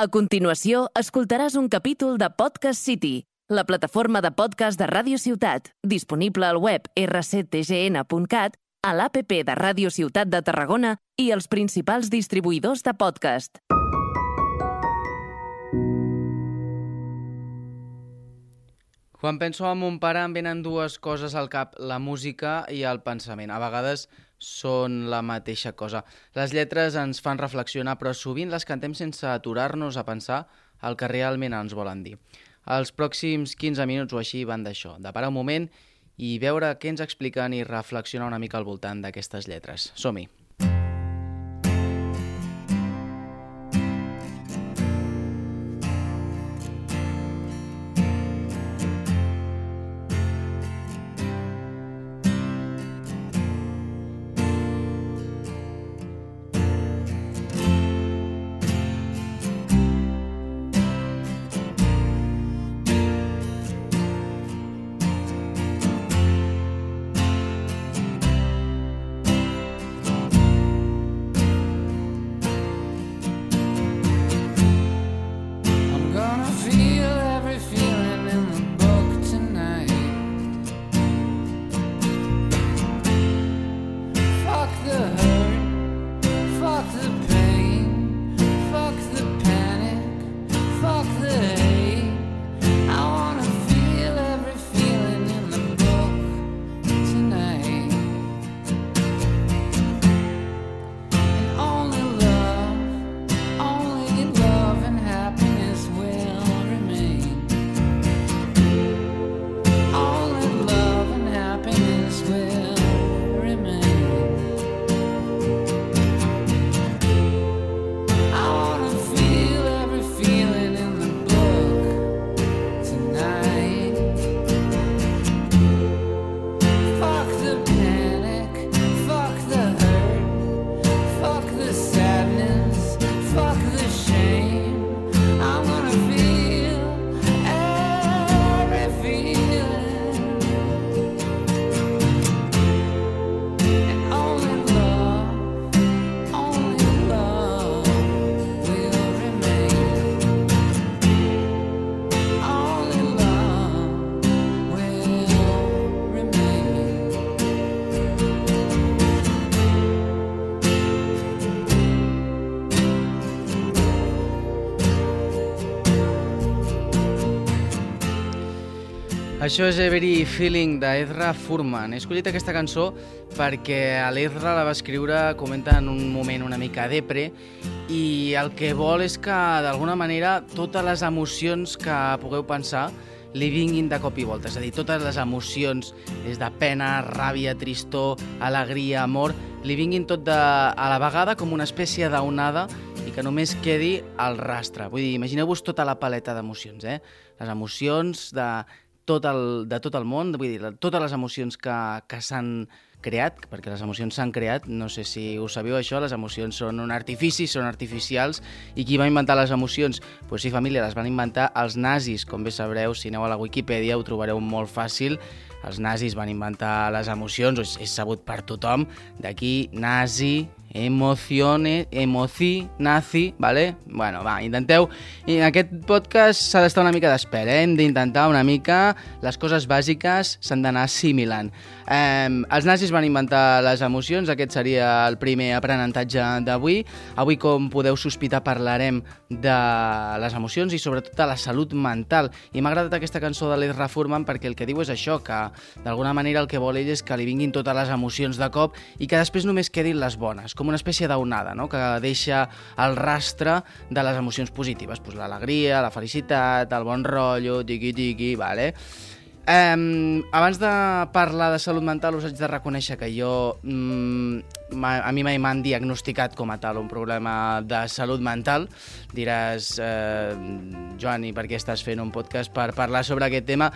A continuació, escoltaràs un capítol de Podcast City, la plataforma de podcast de Ràdio Ciutat, disponible al web rctgn.cat, a l'APP de Ràdio Ciutat de Tarragona i els principals distribuïdors de podcast. Quan penso en mon pare em venen dues coses al cap, la música i el pensament. A vegades són la mateixa cosa. Les lletres ens fan reflexionar, però sovint les cantem sense aturar-nos a pensar el que realment ens volen dir. Els pròxims 15 minuts o així van d'això, de parar un moment i veure què ens expliquen i reflexionar una mica al voltant d'aquestes lletres. Som-hi! Això és Every Feeling d'Ezra Furman. He escollit aquesta cançó perquè l'Ezra la va escriure, comenta en un moment una mica depre, i el que vol és que, d'alguna manera, totes les emocions que pugueu pensar li vinguin de cop i volta. És a dir, totes les emocions, des de pena, ràbia, tristor, alegria, amor, li vinguin tot de, a la vegada com una espècie d'onada i que només quedi el rastre. Vull dir, imagineu-vos tota la paleta d'emocions, eh? Les emocions de tot el, de tot el món, vull dir, totes les emocions que, que s'han creat, perquè les emocions s'han creat, no sé si ho sabeu això, les emocions són un artifici, són artificials, i qui va inventar les emocions? Doncs pues sí, família, les van inventar els nazis, com bé sabreu, si aneu a la Wikipedia ho trobareu molt fàcil, els nazis van inventar les emocions, és, és sabut per tothom, d'aquí nazi, emocione, emoci, nazi, vale? Bueno, va, intenteu... En aquest podcast s'ha d'estar una mica d'espera, eh? hem d'intentar una mica... Les coses bàsiques s'han d'anar assimilant. Eh, els nazis van inventar les emocions, aquest seria el primer aprenentatge d'avui. Avui, com podeu sospitar, parlarem de les emocions i sobretot de la salut mental. I m'ha agradat aquesta cançó de l'Ezra Furman perquè el que diu és això, que d'alguna manera el que vol ell és que li vinguin totes les emocions de cop i que després només quedin les bones, com una espècie d'onada, no? que deixa el rastre de les emocions positives, pues l'alegria, la felicitat, el bon rotllo, tiqui-tiqui, vale? Um, abans de parlar de salut mental us haig de reconèixer que jo mm, a mi mai m'han diagnosticat com a tal un problema de salut mental diràs eh, Joan, i per què estàs fent un podcast per parlar sobre aquest tema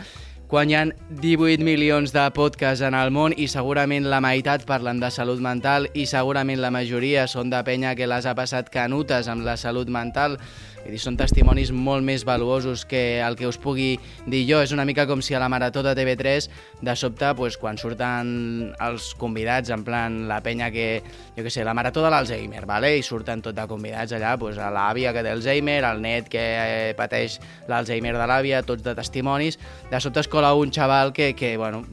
quan hi ha 18 milions de podcasts en el món i segurament la meitat parlen de salut mental i segurament la majoria són de penya que les ha passat canutes amb la salut mental, Dir, són testimonis molt més valuosos que el que us pugui dir jo. És una mica com si a la Marató de TV3, de sobte, pues, quan surten els convidats, en plan la penya que, jo que sé, la Marató de l'Alzheimer, vale? i surten tot de convidats allà, a l'àvia que té Alzheimer, el net que eh, pateix l'Alzheimer de l'àvia, tots de testimonis. De sobte es cola un xaval que, que bueno,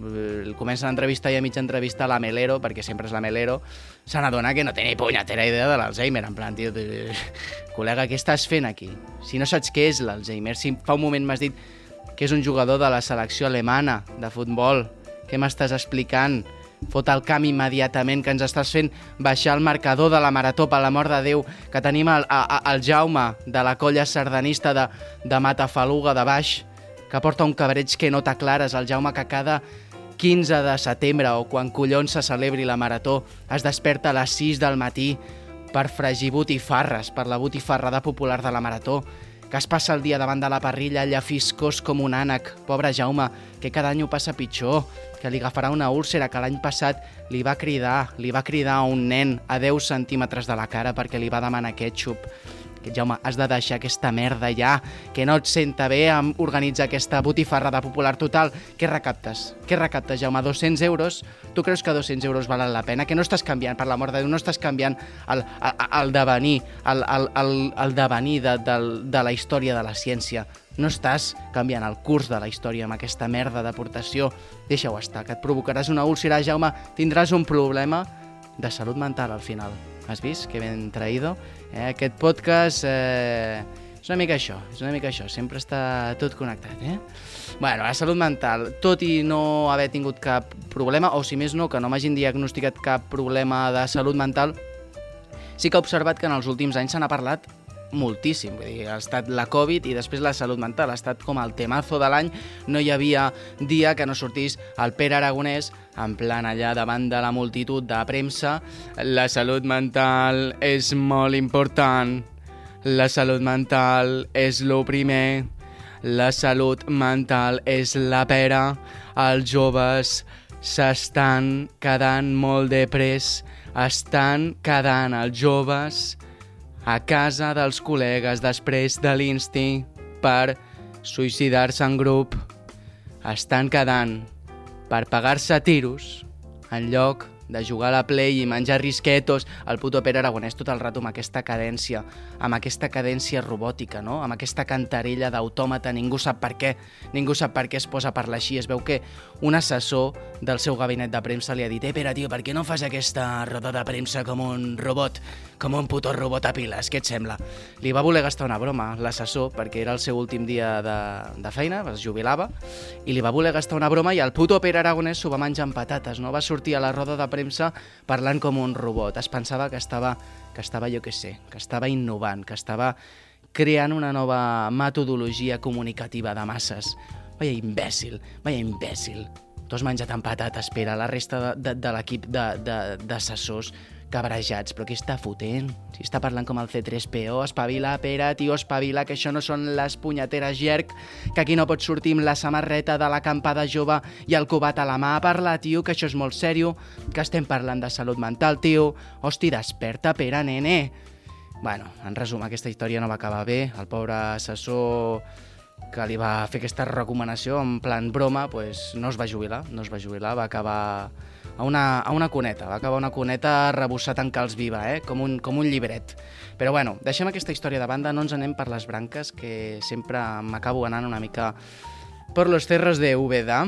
comença l'entrevista i a mitja entrevista la Melero, perquè sempre és la Melero, se n'adona que no té ni punyetera idea de l'Alzheimer, en plan, tio, col·lega, què estàs fent aquí? Si no saps què és l'Alzheimer, si fa un moment m'has dit que és un jugador de la selecció alemana de futbol, què m'estàs explicant? Fot el camp immediatament, que ens estàs fent baixar el marcador de la marató, per la mort de Déu, que tenim el, el, el Jaume de la colla sardanista de, de Matafaluga de baix, que porta un cabreig que no t'aclares, el Jaume que cada 15 de setembre o quan collons se celebri la marató es desperta a les 6 del matí per fregir botifarres, per la botifarrada popular de la marató, que es passa el dia davant de la parrilla allà fiscós com un ànec, pobre Jaume, que cada any ho passa pitjor, que li agafarà una úlcera que l'any passat li va cridar, li va cridar a un nen a 10 centímetres de la cara perquè li va demanar ketchup que Jaume, has de deixar aquesta merda ja, que no et senta bé organitzar aquesta botifarrada popular total. Què recaptes? Què recaptes, Jaume? 200 euros? Tu creus que 200 euros valen la pena? Que no estàs canviant, per l'amor de Déu, no estàs canviant el, el, el devenir, el, el, el, el devenir de, de, de la història de la ciència. No estàs canviant el curs de la història amb aquesta merda d'aportació. Deixa-ho estar, que et provocaràs una úlcera, Jaume, tindràs un problema de salut mental al final. Has vist? Que ben traïdo. Eh, aquest podcast eh, és una mica això, és una mica això, sempre està tot connectat, eh? Bueno, la salut mental, tot i no haver tingut cap problema, o si més no, que no m'hagin diagnosticat cap problema de salut mental, sí que he observat que en els últims anys se n'ha parlat moltíssim, vull dir, ha estat la Covid i després la salut mental, ha estat com el temazo de l'any, no hi havia dia que no sortís el Pere Aragonès en plan allà davant de la multitud de premsa, la salut mental és molt important, la salut mental és lo primer, la salut mental és la pera, els joves s'estan quedant molt de pres, estan quedant els joves a casa dels col·legues després de l'insti per suïcidar-se en grup. Estan quedant per pagar-se tiros en lloc de jugar a la Play i menjar risquetos, el puto Pere Aragonès tot el rato amb aquesta cadència, amb aquesta cadència robòtica, no? amb aquesta cantarella d'autòmata, ningú sap per què, ningú sap per què es posa a parlar així. Es veu que un assessor del seu gabinet de premsa li ha dit «Eh, Pere, tio, per què no fas aquesta roda de premsa com un robot, com un puto robot a piles, què et sembla?» Li va voler gastar una broma, l'assessor, perquè era el seu últim dia de, de feina, es jubilava, i li va voler gastar una broma i el puto Pere Aragonès s'ho va menjar amb patates, no? Va sortir a la roda de premsa parlant com un robot. Es pensava que estava, que estava jo que sé, que estava innovant, que estava creant una nova metodologia comunicativa de masses. Vaya imbècil, vaya imbècil. Tu has menjat amb patates, Pere, la resta de, de, de l'equip d'assessors cabrejats, però què està fotent? Si està parlant com el C3PO, espavila, Pere, tio, espavila, que això no són les punyeteres jerc, que aquí no pots sortir amb la samarreta de l'acampada jove i el cubat a la mà a parlar, tio, que això és molt sèrio, que estem parlant de salut mental, tio. Hosti, desperta, Pere, nene. Bueno, en resum, aquesta història no va acabar bé. El pobre assessor que li va fer aquesta recomanació en plan broma, pues, no es va jubilar, no es va jubilar, va acabar a una, a una cuneta, va acabar una cuneta rebossat en calç viva, eh? com, un, com un llibret. Però bueno, deixem aquesta història de banda, no ens anem per les branques, que sempre m'acabo anant una mica per los cerros de Úbeda.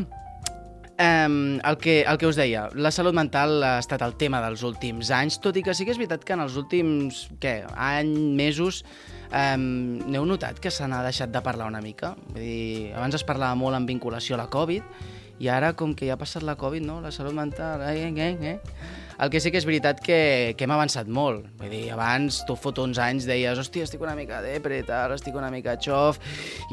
Um, el, que, el que us deia, la salut mental ha estat el tema dels últims anys, tot i que sí que és veritat que en els últims, què, any, mesos, um, n'heu notat que se n'ha deixat de parlar una mica? Vull dir, abans es parlava molt en vinculació a la Covid, i ara, com que ja ha passat la Covid, no? la salut mental, eh, eh, eh. El que sí que és veritat que, que hem avançat molt. Vull dir, abans, tu fot uns anys, deies, hòstia, estic una mica depre, tal, estic una mica xof,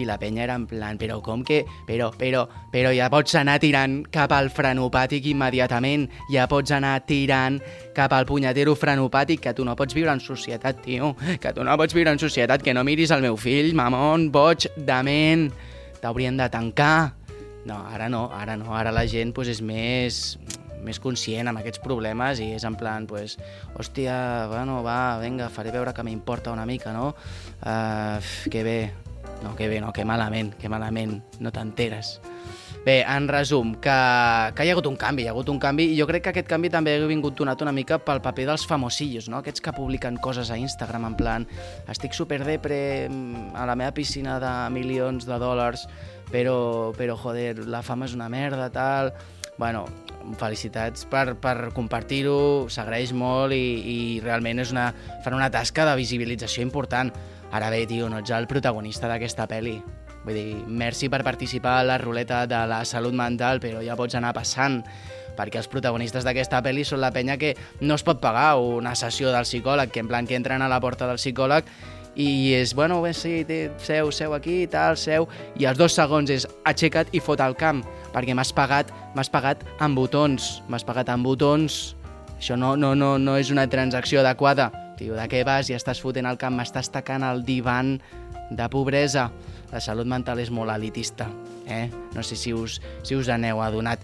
i la penya era en plan, però com que... Però, però, però ja pots anar tirant cap al frenopàtic immediatament, ja pots anar tirant cap al punyetero frenopàtic, que tu no pots viure en societat, tio, que tu no pots viure en societat, que no miris el meu fill, mamon, boig, dement, t'haurien de tancar. No, ara no, ara no, ara la gent pues, és més més conscient amb aquests problemes i és en plan, pues, hòstia, bueno, va, vinga, faré veure que m'importa una mica, no? Uh, que bé, no, que bé, no, que malament, que malament, no t'enteres. Bé, en resum, que, que hi ha hagut un canvi, hi ha hagut un canvi, i jo crec que aquest canvi també ha vingut donat una mica pel paper dels famosillos, no? Aquests que publiquen coses a Instagram en plan estic superdepre a la meva piscina de milions de dòlars, però, però joder, la fama és una merda, tal... Bueno, felicitats per, per compartir-ho, s'agraeix molt i, i realment és una, fan una tasca de visibilització important. Ara bé, tio, no ets el protagonista d'aquesta pel·li. Vull dir, merci per participar a la ruleta de la salut mental, però ja pots anar passant perquè els protagonistes d'aquesta pel·li són la penya que no es pot pagar una sessió del psicòleg, que en plan que entren a la porta del psicòleg i és, bueno, bé, sí, té, seu, seu aquí, tal, seu, i els dos segons és aixeca't i fot al camp, perquè m'has pagat, m'has pagat amb botons, m'has pagat amb botons, això no, no, no, no és una transacció adequada. Tio, de què vas i estàs fotent al camp, m'estàs tacant el divan de pobresa. La salut mental és molt elitista, eh? No sé si us, si us aneu adonat.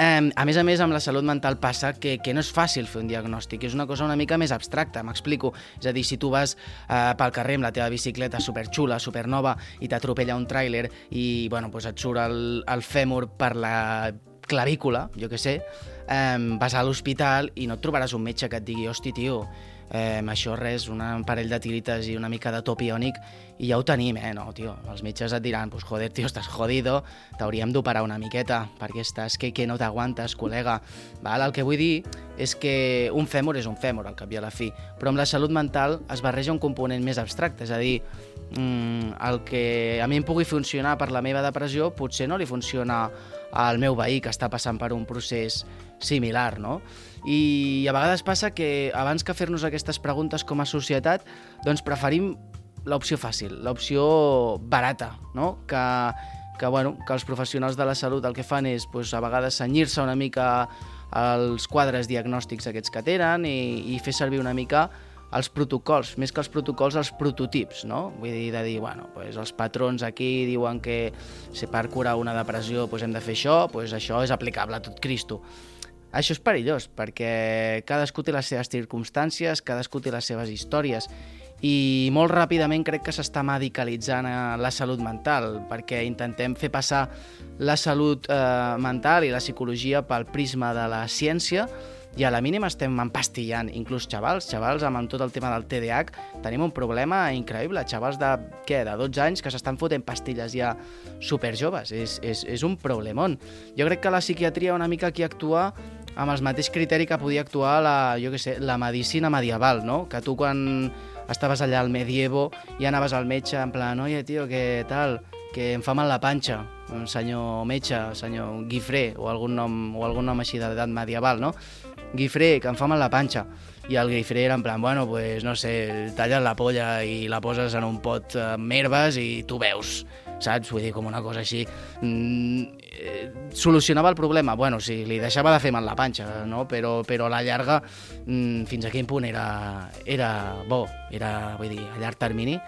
Eh, a més a més, amb la salut mental passa que, que no és fàcil fer un diagnòstic, és una cosa una mica més abstracta, m'explico. És a dir, si tu vas eh, pel carrer amb la teva bicicleta superxula, supernova, i t'atropella un tràiler i bueno, doncs et surt el, el fèmur per la clavícula, jo que sé, eh, vas a l'hospital i no et trobaràs un metge que et digui hosti, tio, eh, això res, un parell de tirites i una mica de top iònic i ja ho tenim, eh? No, tio, els metges et diran, pues joder, tio, estàs jodido, t'hauríem d'operar una miqueta, perquè estàs que, que no t'aguantes, col·lega. Val? El que vull dir és que un fèmur és un fèmur, al cap i a la fi, però amb la salut mental es barreja un component més abstracte, és a dir, mm, el que a mi em pugui funcionar per la meva depressió potser no li funciona al meu veí que està passant per un procés similar, no? I a vegades passa que abans que fer-nos aquestes preguntes com a societat, doncs preferim l'opció fàcil, l'opció barata, no? Que, que, bueno, que els professionals de la salut el que fan és doncs, a vegades senyir-se una mica als quadres diagnòstics aquests que tenen i, i fer servir una mica els protocols, més que els protocols, els prototips, no? Vull dir, de dir, bueno, pues els patrons aquí diuen que si per curar una depressió pues hem de fer això, pues això és aplicable a tot Cristo. Això és perillós, perquè cadascú té les seves circumstàncies, cadascú té les seves històries, i molt ràpidament crec que s'està medicalitzant eh, la salut mental, perquè intentem fer passar la salut eh, mental i la psicologia pel prisma de la ciència, i a la mínima estem empastillant, inclús xavals, xavals amb, amb tot el tema del TDAH, tenim un problema increïble, xavals de, què, de 12 anys que s'estan fotent pastilles ja superjoves, és, és, és un problemón. Jo crec que la psiquiatria una mica aquí actua amb el mateix criteri que podia actuar la, jo que sé, la medicina medieval, no? Que tu quan estaves allà al medievo i anaves al metge en plan, oye, tio, què tal? Que em fa mal la panxa, senyor metge, senyor Guifré, o algun nom, o algun nom així d'edat medieval, no? Guifré, que em fa mal la panxa. I el Guifré era en plan, bueno, pues no sé, talles la polla i la poses en un pot amb herbes i tu veus, saps? Vull dir, com una cosa així. Mm, eh, solucionava el problema? Bueno, sí, li deixava de fer mal la panxa, no? Però, però a la llarga, mm, fins a quin punt era, era bo, era, vull dir, a llarg termini,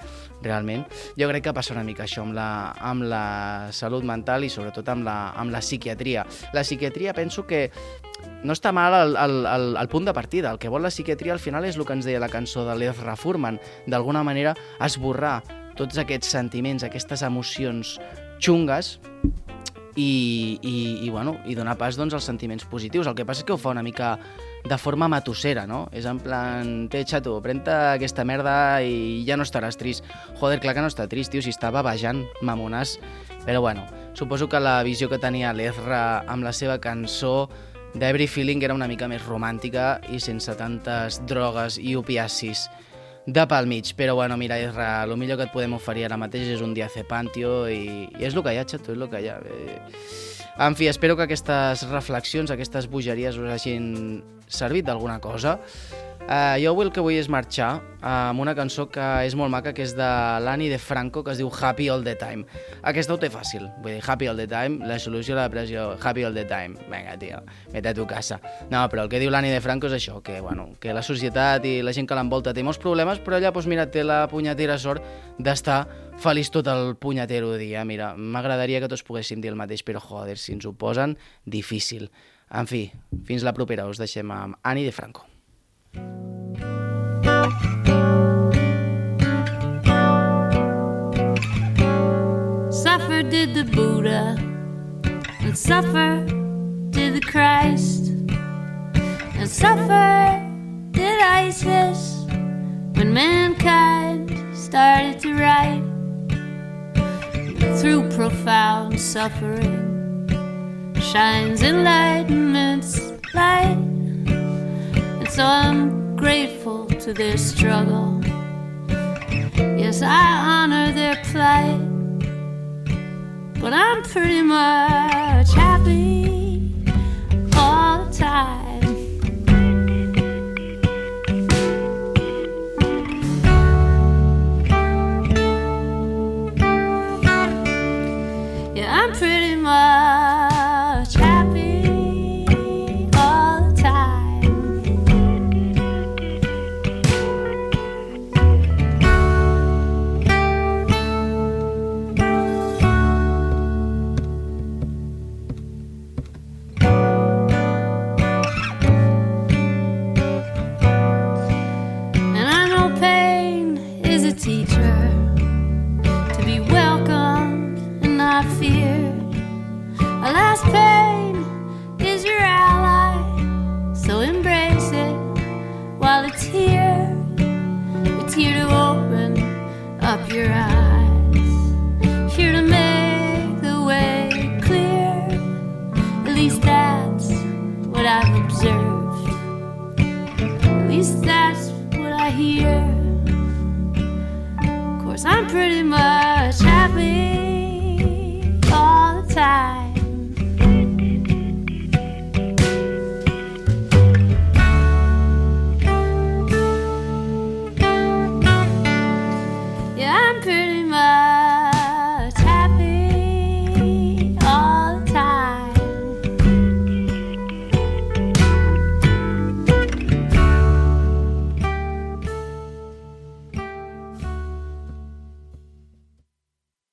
realment. Jo crec que passa una mica això amb la, amb la salut mental i sobretot amb la, amb la psiquiatria. La psiquiatria penso que no està mal el, el, el, el punt de partida. El que vol la psiquiatria al final és el que ens deia la cançó de l'Ezra Furman. D'alguna manera esborrar tots aquests sentiments, aquestes emocions xungues i, i, i, bueno, i donar pas doncs, als sentiments positius. El que passa és que ho fa una mica de forma matossera, no? És en plan, té xato, pren aquesta merda i ja no estaràs trist. Joder, clar que no està trist, tio, si estava bajant, mamonàs. Però bueno, suposo que la visió que tenia l'Ezra amb la seva cançó d'Every Feeling era una mica més romàntica i sense tantes drogues i opiacis de pel mig. Però bueno, mira, Ezra, el millor que et podem oferir ara mateix és un diazepam, tio, i, i és el que hi ha, xato, és el que hi ha. Eh, en fi, espero que aquestes reflexions, aquestes bogeries us hagin servit d'alguna cosa. Uh, jo avui el que vull és marxar uh, amb una cançó que és molt maca, que és de l'Ani de Franco, que es diu Happy All The Time. Aquesta ho té fàcil, vull dir, Happy All The Time, la solució a la depressió, Happy All The Time. Vinga, tio, vete a tu casa. No, però el que diu l'Ani de Franco és això, que, bueno, que la societat i la gent que l'envolta té molts problemes, però ella, doncs, mira, té la punyetera sort d'estar feliç tot el punyetero dia. Mira, m'agradaria que tots poguéssim dir el mateix, però joder, si ens ho posen, difícil. En fi, fins la propera. Us deixem amb Ani de Franco. The Buddha, and suffer did the Christ, and suffer did ISIS when mankind started to write. Through profound suffering shines enlightenment's light, and so I'm grateful to their struggle. Yes, I honor their plight. But I'm pretty much happy